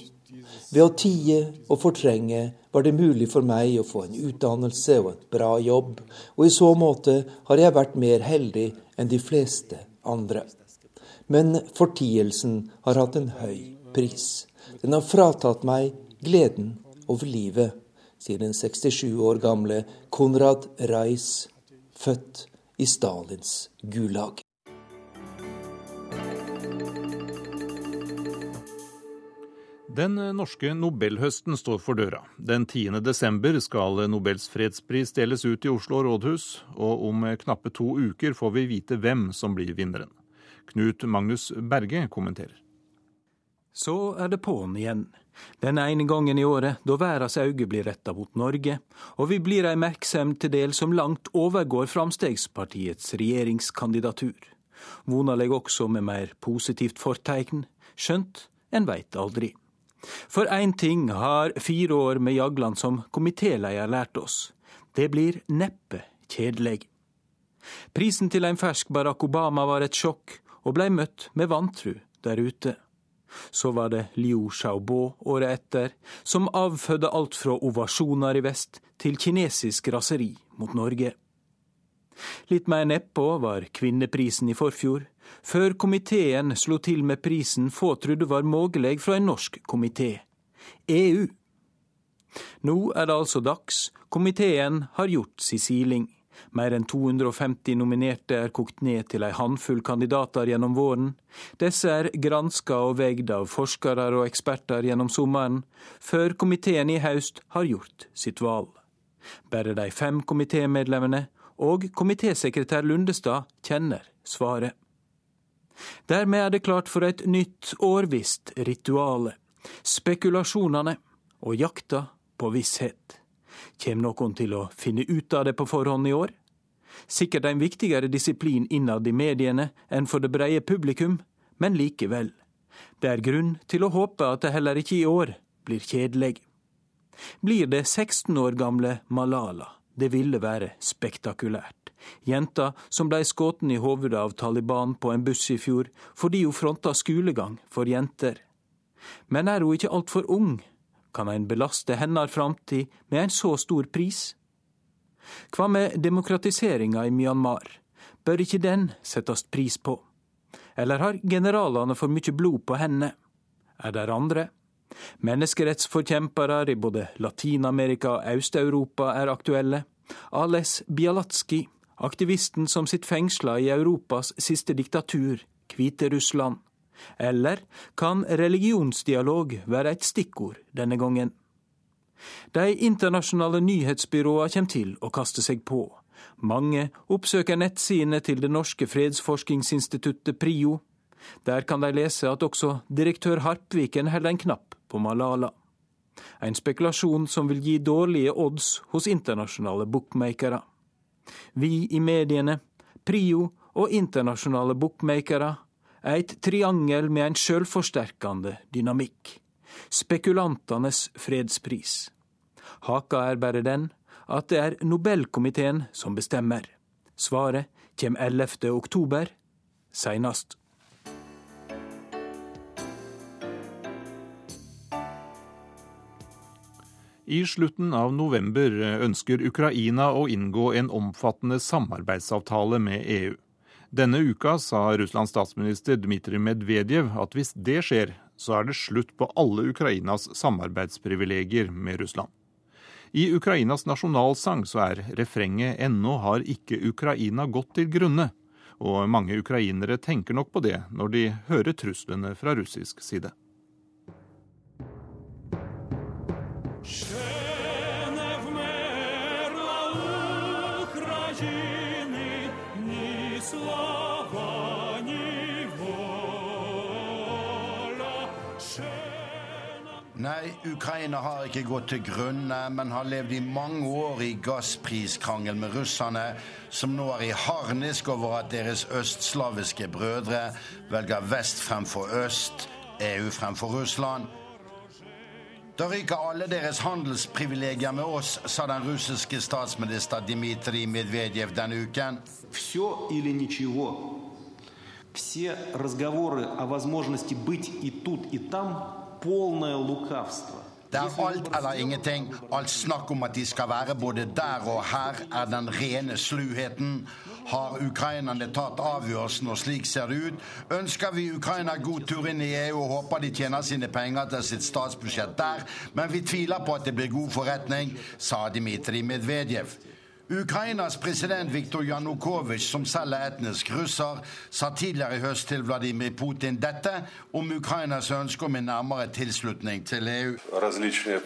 Ved å tie og fortrenge var det mulig for meg å få en utdannelse og en bra jobb, og i så måte har jeg vært mer heldig enn de fleste andre. Men fortielsen har hatt en høy pris. Den har fratatt meg gleden over livet, sier den 67 år gamle Konrad Reis, født i Stalins Gulag. Den norske nobelhøsten står for døra. Den 10. desember skal Nobels fredspris deles ut i Oslo rådhus, og om knappe to uker får vi vite hvem som blir vinneren. Knut Magnus Berge kommenterer. Så er det på'n igjen. Den ene gangen i året da verdens øyne blir retta mot Norge, og vi blir ei merksemd til del som langt overgår Framstegspartiets regjeringskandidatur. Vonaleg også med mer positivt fortegn, skjønt en veit aldri. For én ting har fire år med Jagland som komitéleder lært oss. Det blir neppe kjedelig. Prisen til en fersk Barack Obama var et sjokk, og blei møtt med vantru der ute. Så var det Liu Xiaobo året etter, som avfødde alt fra ovasjoner i vest til kinesisk raseri mot Norge. Litt mer nedpå var kvinneprisen i forfjor, før komiteen slo til med prisen få trodde var mulig fra en norsk komité EU. Nå er det altså dags, komiteen har gjort si siling. Mer enn 250 nominerte er kokt ned til ei håndfull kandidater gjennom våren. Disse er granska og veid av forskere og eksperter gjennom sommeren, før komiteen i høst har gjort sitt valg. Bare de fem komitémedlemmene og komitésekretær Lundestad kjenner svaret. Dermed er det klart for et nytt årvisst rituale. Spekulasjonene og jakta på visshet. Kjem noen til å finne ut av det på forhånd i år? Sikkert en viktigere disiplin innad i mediene enn for det breie publikum, men likevel. Det er grunn til å håpe at det heller ikke i år blir kjedelig. Blir det 16 år gamle Malala, det ville være spektakulært. Jenta som blei skutt i hodet av Taliban på en buss i fjor fordi hun fronta skolegang for jenter. Men er hun ikke altfor ung kan en belaste hennes framtid med en så stor pris? Hva med demokratiseringa i Myanmar? Bør ikke den settes pris på? Eller har generalene for mye blod på henne? Er det andre? Menneskerettsforkjempere i både Latin-Amerika og Øst-Europa er aktuelle. Ales Bialatski, aktivisten som sitter fengsla i Europas siste diktatur, Hviterussland. Eller kan religionsdialog være et stikkord denne gangen? De internasjonale nyhetsbyråene kommer til å kaste seg på. Mange oppsøker nettsidene til det norske fredsforskningsinstituttet PRIO. Der kan de lese at også direktør Harpviken holder en knapp på Malala. En spekulasjon som vil gi dårlige odds hos internasjonale bookmakere. Vi i mediene, PRIO og internasjonale bookmakere er et triangel med en sjølforsterkende dynamikk. Spekulantenes fredspris. Haka er bare den at det er Nobelkomiteen som bestemmer. Svaret kommer 11. oktober, seinast. I slutten av november ønsker Ukraina å inngå en omfattende samarbeidsavtale med EU. Denne uka sa Russlands statsminister Dmitrij Medvedev at hvis det skjer, så er det slutt på alle Ukrainas samarbeidsprivilegier med Russland. I Ukrainas nasjonalsang så er refrenget 'Ennå har ikke Ukraina gått til grunne', og mange ukrainere tenker nok på det når de hører truslene fra russisk side. Ukraina har ikke gått til grunne, men har levd i mange år i gasspriskrangel med russerne, som nå er i harnisk over at deres østslaviske brødre velger vest fremfor øst, EU fremfor Russland. Da ryker alle deres handelsprivilegier med oss, sa den russiske statsminister Dmitrij Medvedev denne uken. Все или ничего. Все разговоры о возможности быть и тут, и там det er alt eller ingenting. Alt snakk om at de skal være både der og her, er den rene sluheten. Har ukrainerne tatt avgjørelsen, og slik ser det ut? Ønsker vi Ukraina god tur inn i EU og håper de tjener sine penger til sitt statsbudsjett der, men vi tviler på at det blir god forretning, sa Dmitrij Medvedev. Ukrainas president Viktor Janukovitsj, som selv er etnisk russer, sa tidligere i høst til Vladimir Putin dette om Ukrainas ønske om en nærmere tilslutning til EU. Различные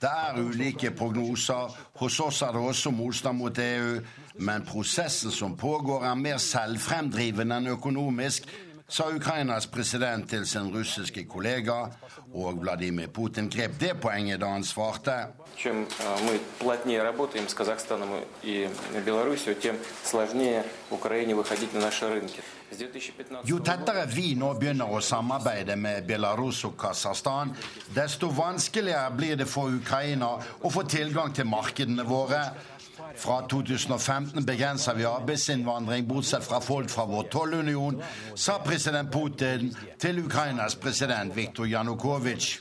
Det er ulike prognoser. Hos oss er det også motstand mot EU. Men prosessen som pågår, er mer selvfremdrivende enn økonomisk sa Ukrainas president til sin russiske kollega, og Vladimir Putin grep det poenget da han svarte. Jo tettere vi nå begynner å samarbeide med Belarus og Kasakhstan, desto vanskeligere blir det for Ukraina å få tilgang til markedene våre. Fra 2015 begrenser vi arbeidsinnvandring, bortsett fra folk fra vår tollunion, sa president Putin til Ukrainas president Viktor Janukovitsj.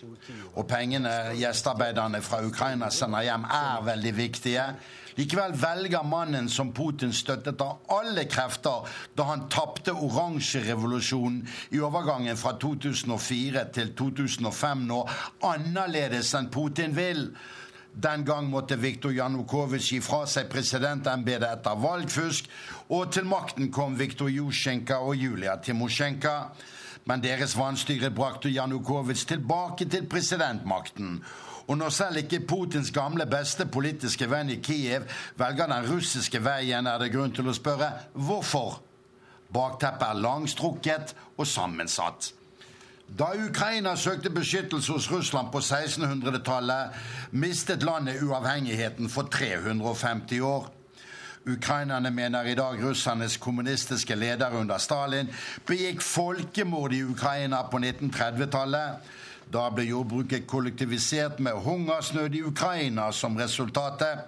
Og pengene gjestearbeiderne fra Ukraina sender hjem, er veldig viktige. Likevel velger mannen som Putin støttet av alle krefter da han tapte oransjerevolusjonen i overgangen fra 2004 til 2005 nå, annerledes enn Putin vil. Den gang måtte Viktor Janukovitsj gi fra seg presidentembetet etter valgfusk, og til makten kom Viktor Jusjenka og Julia Timosjenka. Men deres vanstyre brakte Janukovitsj tilbake til presidentmakten. Og når selv ikke Putins gamle, beste politiske venn i Kiev velger den russiske veien, er det grunn til å spørre hvorfor. Bakteppet er langstrukket og sammensatt. Da Ukraina søkte beskyttelse hos Russland på 1600-tallet, mistet landet uavhengigheten for 350 år. Ukrainerne mener i dag russernes kommunistiske leder under Stalin begikk folkemord i Ukraina på 1930-tallet. Da ble jordbruket kollektivisert med hungersnød i Ukraina som resultatet.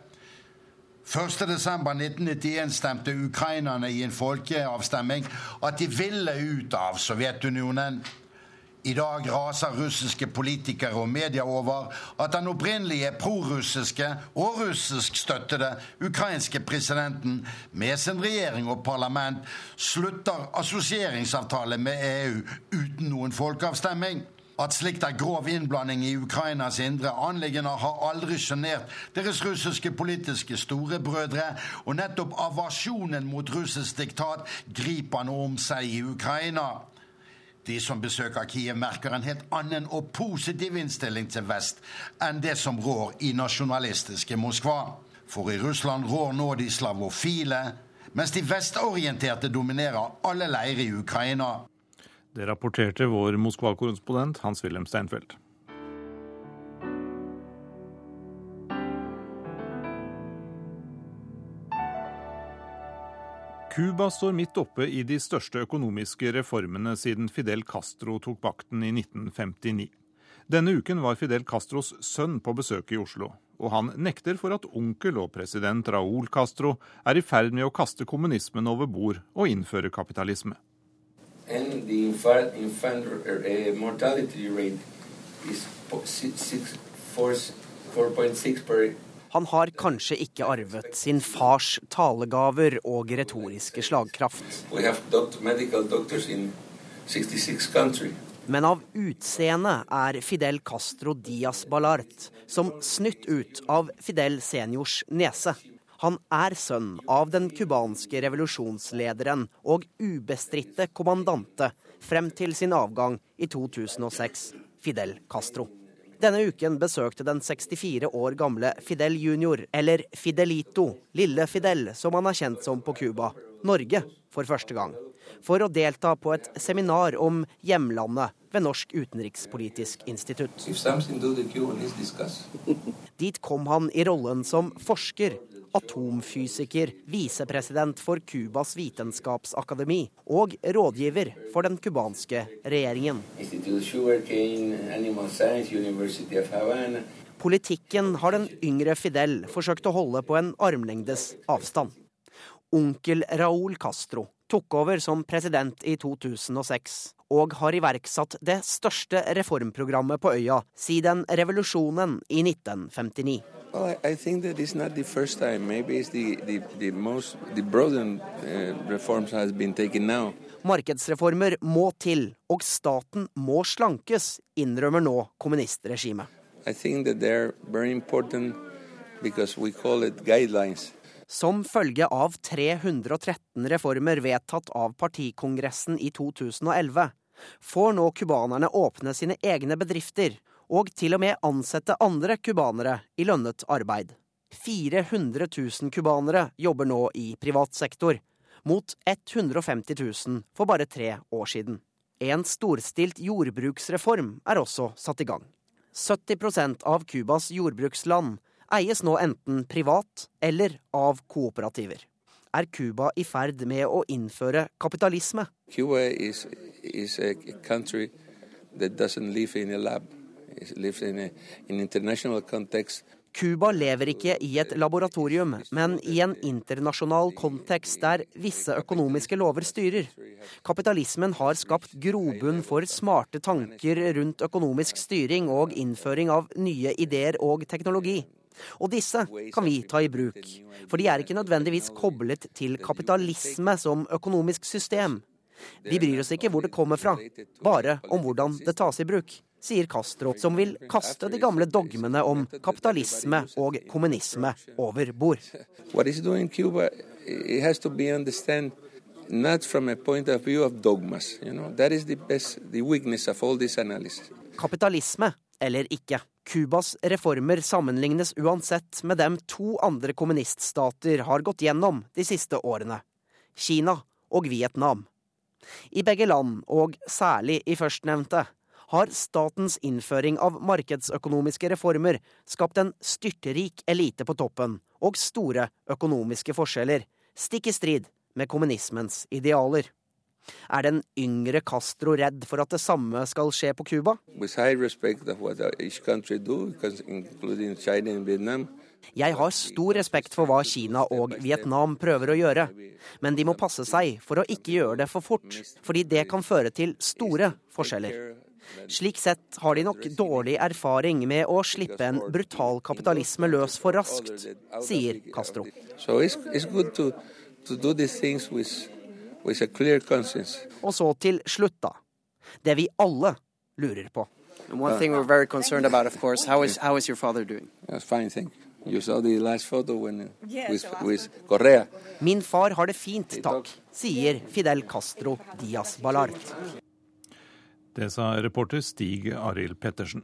1.12.1991 stemte ukrainerne i en folkeavstemning at de ville ut av Sovjetunionen. I dag raser russiske politikere og media over at den opprinnelige prorussiske og russiskstøttede ukrainske presidenten med sin regjering og parlament slutter assosieringsavtale med EU uten noen folkeavstemning. At slikt er grov innblanding i Ukrainas indre anliggender, har aldri sjenert deres russiske politiske storebrødre, og nettopp avasjonen mot russisk diktat griper nå om seg i Ukraina. De som besøker Kiev, merker en helt annen og positiv innstilling til vest enn det som rår i nasjonalistiske Moskva. For i Russland rår nå de slavofile, mens de vestorienterte dominerer alle leirer i Ukraina. Det rapporterte vår Moskva-korrespondent Hans-Wilhelm Steinfeld. Cuba står midt oppe i de største økonomiske reformene siden Fidel Castro tok bakten i 1959. Denne uken var Fidel Castros sønn på besøk i Oslo, og han nekter for at onkel og president Raúl Castro er i ferd med å kaste kommunismen over bord og innføre kapitalisme. and the infant, infant uh, mortality rate is 4.6 per Han har kanskje ikke arvet sin fars talegaver og retoriske slagkraft. Men av utseende er Fidel Castro Diaz Balart som snytt ut av Fidel seniors nese. Han er sønn av den cubanske revolusjonslederen og ubestridte kommandante frem til sin avgang i 2006, Fidel Castro. Denne uken besøkte den 64 år gamle Fidel junior, eller Fidelito, lille Fidel som han er kjent som på Cuba, Norge for første gang. For å delta på et seminar om hjemlandet ved Norsk utenrikspolitisk institutt. Dit kom han i rollen som forsker atomfysiker, visepresident for Cubas vitenskapsakademi og rådgiver for den cubanske regjeringen. Politikken har den yngre Fidel forsøkt å holde på en armlengdes avstand. Onkel Raúl Castro tok over som president i 2006 og har iverksatt det største reformprogrammet på øya siden revolusjonen i 1959. Well, I, I think that it's not the first time. Maybe it's the, the, the most the broadened uh, reforms has been taken now. Markedsreformer må til, og staten må slankes, innrømmer nå kommunistregimet. I think that they're very important because we call it guidelines. Som følge av 313 reformer vedtatt av partikongressen i 2011, får nå cubanerne åpne sine egne bedrifter og til og med ansette andre cubanere i lønnet arbeid. 400 000 cubanere jobber nå i privat sektor. mot 150 000 for bare tre år siden. En storstilt jordbruksreform er også satt i gang. 70% av Cubas jordbruksland eies nå enten privat eller av kooperativer. Er Cuba i ferd med å innføre kapitalisme? Cuba is, is a country that doesn't live in a lab. It lives in an international context Cuba lever ikke i et laboratorium, men i en internasjonal kontekst der visse økonomiske lover styrer. Kapitalismen har skapt grobunn for smarte tanker rundt økonomisk styring og innføring av nye ideer og teknologi. Og disse kan vi ta i bruk, for de er ikke nødvendigvis koblet til kapitalisme som økonomisk system. Vi bryr oss ikke hvor det kommer fra, bare om hvordan det tas i bruk sier Castro, som vil kaste de gamle dogmene om kapitalisme og kommunisme over bord. Kapitalisme eller ikke. Cubas reformer sammenlignes uansett med dem to andre kommuniststater har gått gjennom de siste årene. Kina og Vietnam. I begge land, og særlig i førstnevnte, har statens innføring av markedsøkonomiske reformer skapt en styrterik elite på toppen og store økonomiske forskjeller, stikk i strid med kommunismens idealer. Er den yngre Castro redd for at det samme skal skje på Cuba? Jeg har stor respekt for hva Kina og Vietnam prøver å gjøre, men de må passe seg for å ikke gjøre det for fort, fordi det kan føre til store forskjeller. Slik sett har de nok dårlig erfaring med å slippe en brutal kapitalisme løs for raskt, sier Castro. Og så til slutt, da. Det vi alle lurer på. One thing we're very concerned about, of course, how is, how is your father doing? Fine, thank you. saw the last photo when, with, with Correa. Min far har det fint, takk, sier Fidel Castro Diaz Balart. Det sa reporter Stig Arild Pettersen.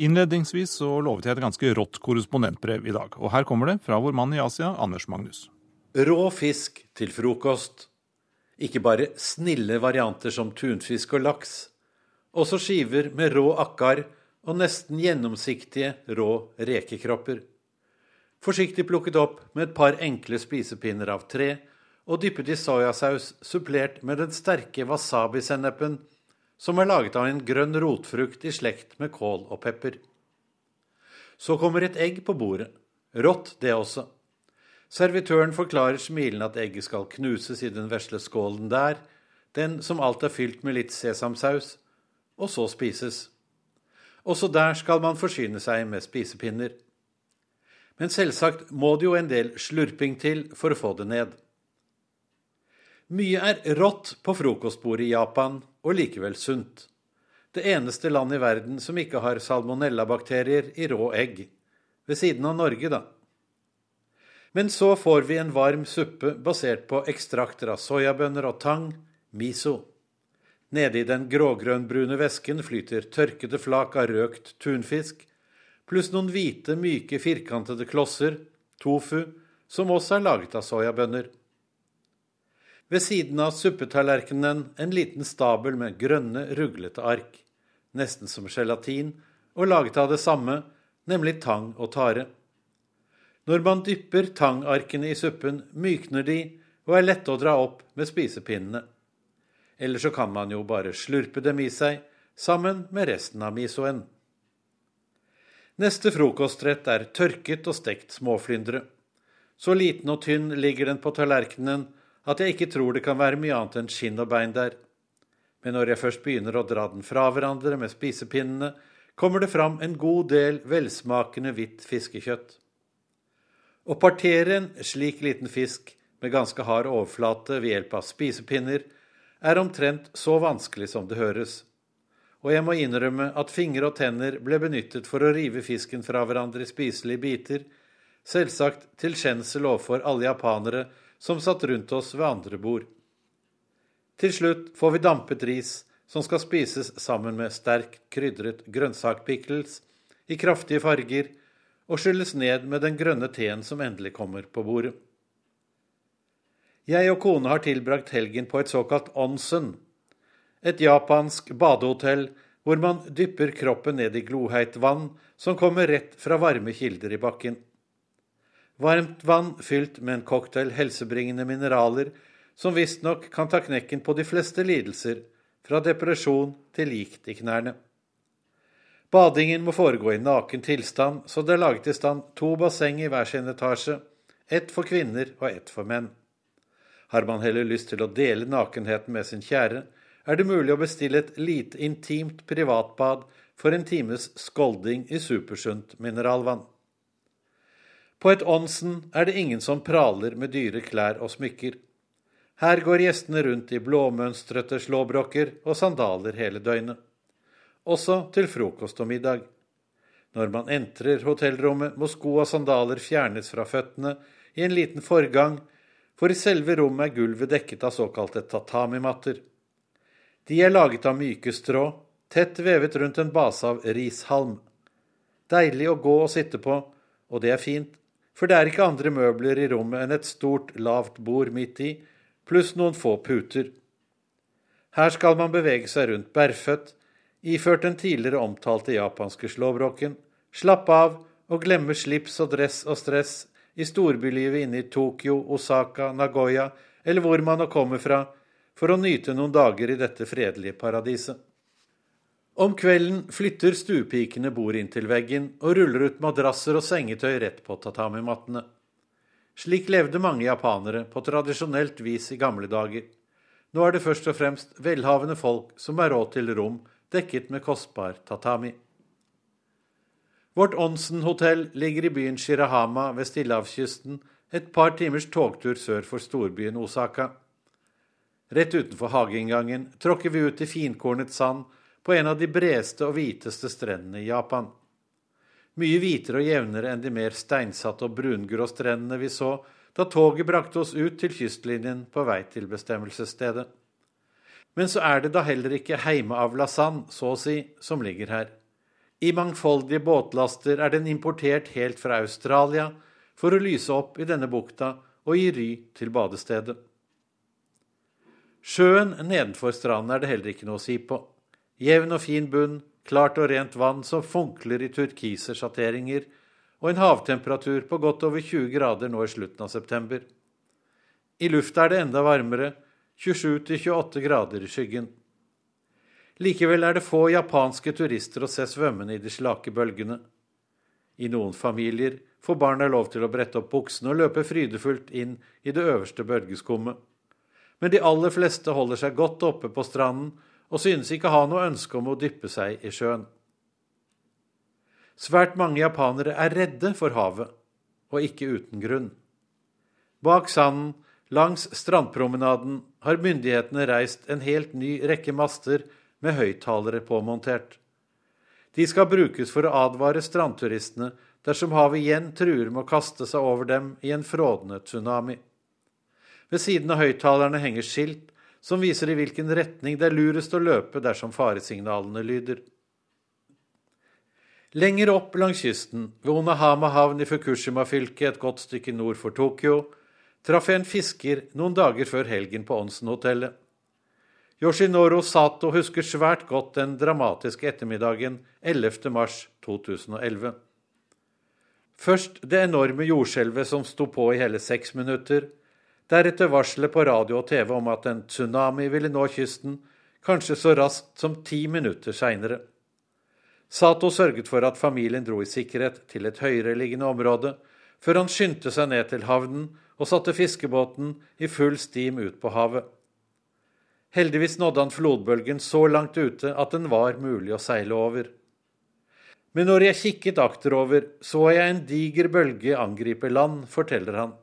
Innledningsvis så lovet jeg et ganske rått korrespondentbrev i dag. Og her kommer det fra vår mann i Asia, Anders Magnus. Rå fisk til frokost. Ikke bare snille varianter som tunfisk og laks. Også skiver med rå akkar og nesten gjennomsiktige, rå rekekropper. Forsiktig plukket opp med et par enkle spisepinner av tre og dyppet i soyasaus supplert med den sterke wasabi-sennepen som er laget av en grønn rotfrukt i slekt med kål og pepper. Så kommer et egg på bordet. Rått, det også. Servitøren forklarer smilende at egget skal knuses i den vesle skålen der, den som alt er fylt med litt sesamsaus, og så spises. Også der skal man forsyne seg med spisepinner. Men selvsagt må det jo en del slurping til for å få det ned. Mye er rått på frokostbordet i Japan, og likevel sunt. Det eneste land i verden som ikke har salmonellabakterier i rå egg. Ved siden av Norge, da. Men så får vi en varm suppe basert på ekstrakter av soyabønner og tang, miso. Nede i den grågrønnbrune væsken flyter tørkede flak av røkt tunfisk, pluss noen hvite, myke, firkantede klosser, tofu, som også er laget av soyabønner. Ved siden av suppetallerkenen en liten stabel med grønne, ruglete ark, nesten som gelatin, og laget av det samme, nemlig tang og tare. Når man dypper tangarkene i suppen, mykner de og er lette å dra opp med spisepinnene. Eller så kan man jo bare slurpe dem i seg, sammen med resten av misoen. Neste frokostrett er tørket og stekt småflyndre. Så liten og tynn ligger den på tallerkenen at jeg ikke tror det kan være mye annet enn skinn og bein der. Men når jeg først begynner å dra den fra hverandre med spisepinnene, kommer det fram en god del velsmakende hvitt fiskekjøtt. Å partere en slik liten fisk med ganske hard overflate ved hjelp av spisepinner er omtrent så vanskelig som det høres. Og jeg må innrømme at fingre og tenner ble benyttet for å rive fisken fra hverandre i spiselige biter, selvsagt til skjensel overfor alle japanere som satt rundt oss ved andre bord. Til slutt får vi dampet ris, som skal spises sammen med sterkt krydret grønnsakpickles i kraftige farger og skylles ned med den grønne teen som endelig kommer på bordet. Jeg og kone har tilbrakt helgen på et såkalt onsen, et japansk badehotell hvor man dypper kroppen ned i gloheit vann som kommer rett fra varme kilder i bakken. Varmt vann fylt med en cocktail helsebringende mineraler som visstnok kan ta knekken på de fleste lidelser, fra depresjon til likt i knærne. Badingen må foregå i naken tilstand, så det er laget i stand to basseng i hver sin etasje, ett for kvinner og ett for menn. Har man heller lyst til å dele nakenheten med sin kjære, er det mulig å bestille et lite intimt privatbad for en times skolding i supersunt mineralvann. På et onsen er det ingen som praler med dyre klær og smykker. Her går gjestene rundt i blåmønstrete slåbroker og sandaler hele døgnet også til frokost og middag. Når man entrer hotellrommet, må sko og sandaler fjernes fra føttene i en liten forgang, for i selve rommet er gulvet dekket av såkalte tatamimatter. De er laget av myke strå, tett vevet rundt en base av rishalm. Deilig å gå og sitte på, og det er fint, for det er ikke andre møbler i rommet enn et stort, lavt bord midt i, pluss noen få puter. Her skal man bevege seg rundt bærføtt, iført den tidligere omtalte japanske slåbroken, slappe av og glemme slips og dress og stress i storbylivet inne i Tokyo, Osaka, Nagoya eller hvor man nå kommer fra, for å nyte noen dager i dette fredelige paradiset. Om kvelden flytter stuepikene bord inn til veggen og ruller ut madrasser og sengetøy rett på tatamimattene. Slik levde mange japanere på tradisjonelt vis i gamle dager. Nå er det først og fremst velhavende folk som har råd til rom dekket med kostbar tatami. Vårt Onsen-hotell ligger i byen Shirahama ved Stillehavskysten, et par timers togtur sør for storbyen Osaka. Rett utenfor hageinngangen tråkker vi ut i finkornet sand på en av de bredeste og hviteste strendene i Japan. Mye hvitere og jevnere enn de mer steinsatte og brungrå strendene vi så da toget brakte oss ut til kystlinjen på vei til bestemmelsesstedet. Men så er det da heller ikke heimeavla sand, så å si, som ligger her. I mangfoldige båtlaster er den importert helt fra Australia for å lyse opp i denne bukta og gi ry til badestedet. Sjøen nedenfor stranden er det heller ikke noe å si på. Jevn og fin bunn, klart og rent vann som funkler i turkise sjatteringer, og en havtemperatur på godt over 20 grader nå i slutten av september. I lufta er det enda varmere, 27-28 grader i skyggen. Likevel er det få japanske turister å se svømmende i de slake bølgene. I noen familier får barna lov til å brette opp buksene og løpe frydefullt inn i det øverste bølgeskummet. Men de aller fleste holder seg godt oppe på stranden og synes ikke å ha noe ønske om å dyppe seg i sjøen. Svært mange japanere er redde for havet, og ikke uten grunn. Bak sanden Langs strandpromenaden har myndighetene reist en helt ny rekke master med høyttalere påmontert. De skal brukes for å advare strandturistene dersom havet igjen truer med å kaste seg over dem i en frådende tsunami. Ved siden av høyttalerne henger skilt som viser i hvilken retning det er lurest å løpe dersom faresignalene lyder. Lenger opp langs kysten, ved Onahama havn i Fukushima-fylket et godt stykke nord for Tokyo, traff jeg en fisker noen dager før helgen på Onsen-hotellet. Yoshinoro Sato husker svært godt den dramatiske ettermiddagen 11. mars 2011. Først det enorme jordskjelvet som sto på i hele seks minutter. Deretter varselet på radio og TV om at en tsunami ville nå kysten, kanskje så raskt som ti minutter seinere. Sato sørget for at familien dro i sikkerhet til et høyereliggende område, før han skyndte seg ned til havnen og satte fiskebåten i full stim ut på havet. Heldigvis nådde han flodbølgen så langt ute at den var mulig å seile over. Men når jeg kikket akterover, så jeg en diger bølge angripe land, forteller han.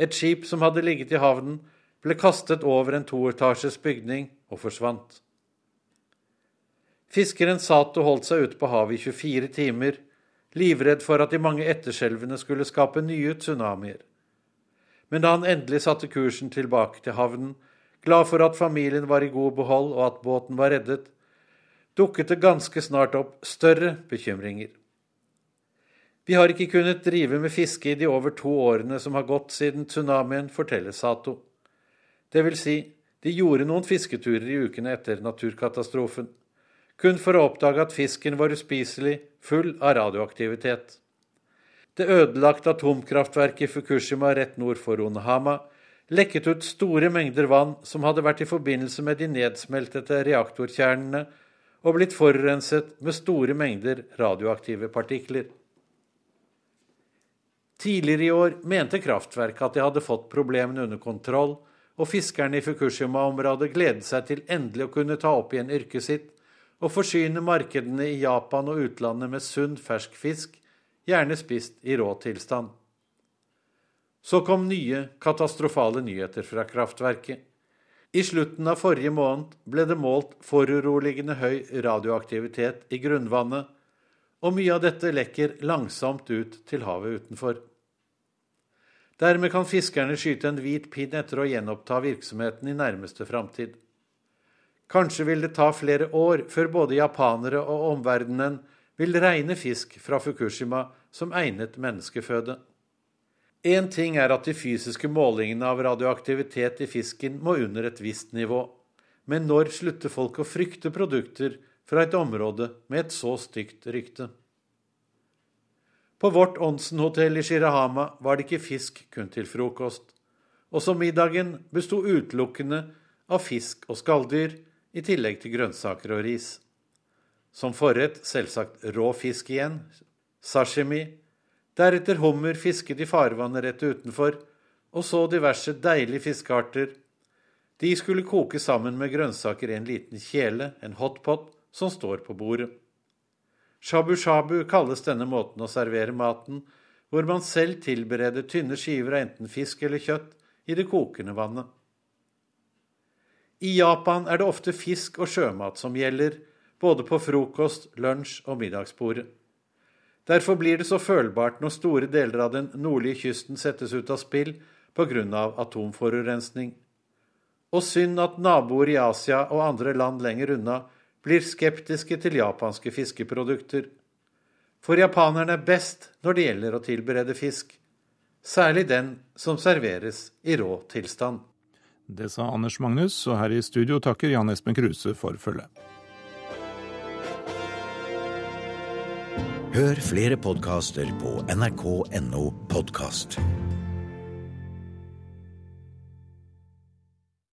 Et skip som hadde ligget i havnen, ble kastet over en toetasjes bygning og forsvant. Fiskeren Sato holdt seg ute på havet i 24 timer, livredd for at de mange etterskjelvene skulle skape nye tsunamier men da han endelig satte kursen tilbake til havnen, glad for at familien var i god behold og at båten var reddet, dukket det ganske snart opp større bekymringer. Vi har ikke kunnet drive med fiske i de over to årene som har gått siden tsunamien, forteller Sato. Det vil si, de gjorde noen fisketurer i ukene etter naturkatastrofen, kun for å oppdage at fisken var uspiselig, full av radioaktivitet. Det ødelagte atomkraftverket i Fukushima rett nord for Onhama lekket ut store mengder vann som hadde vært i forbindelse med de nedsmeltede reaktorkjernene og blitt forurenset med store mengder radioaktive partikler. Tidligere i år mente kraftverket at de hadde fått problemene under kontroll, og fiskerne i Fukushima-området gledet seg til endelig å kunne ta opp igjen yrket sitt og forsyne markedene i Japan og utlandet med sunn, fersk fisk, gjerne spist i rå tilstand. Så kom nye, katastrofale nyheter fra kraftverket. I slutten av forrige måned ble det målt foruroligende høy radioaktivitet i grunnvannet, og mye av dette lekker langsomt ut til havet utenfor. Dermed kan fiskerne skyte en hvit pinn etter å gjenoppta virksomheten i nærmeste framtid. Kanskje vil det ta flere år før både japanere og omverdenen vil regne fisk fra Fukushima som egnet menneskeføde. Én ting er at de fysiske målingene av radioaktivitet i fisken må under et visst nivå. Men når slutter folk å frykte produkter fra et område med et så stygt rykte? På vårt Onsen-hotell i Shirahama var det ikke fisk kun til frokost. Også middagen besto utelukkende av fisk og skalldyr, i tillegg til grønnsaker og ris. Som forrett selvsagt rå fisk igjen, sashimi, Deretter hummer fisket i farvannet rett utenfor, og så diverse deilige fiskearter. De skulle koke sammen med grønnsaker i en liten kjele, en hotpot, som står på bordet. Shabu-shabu kalles denne måten å servere maten, hvor man selv tilbereder tynne skiver av enten fisk eller kjøtt i det kokende vannet. I Japan er det ofte fisk og sjømat som gjelder, både på frokost, lunsj og middagsbordet. Derfor blir det så følbart når store deler av den nordlige kysten settes ut av spill pga. atomforurensning. Og synd at naboer i Asia og andre land lenger unna blir skeptiske til japanske fiskeprodukter. For japanerne er best når det gjelder å tilberede fisk. Særlig den som serveres i rå tilstand. Det sa Anders Magnus, og her i studio takker Jan Espen Kruse for følget. Hør flere podkaster på nrk.no podkast.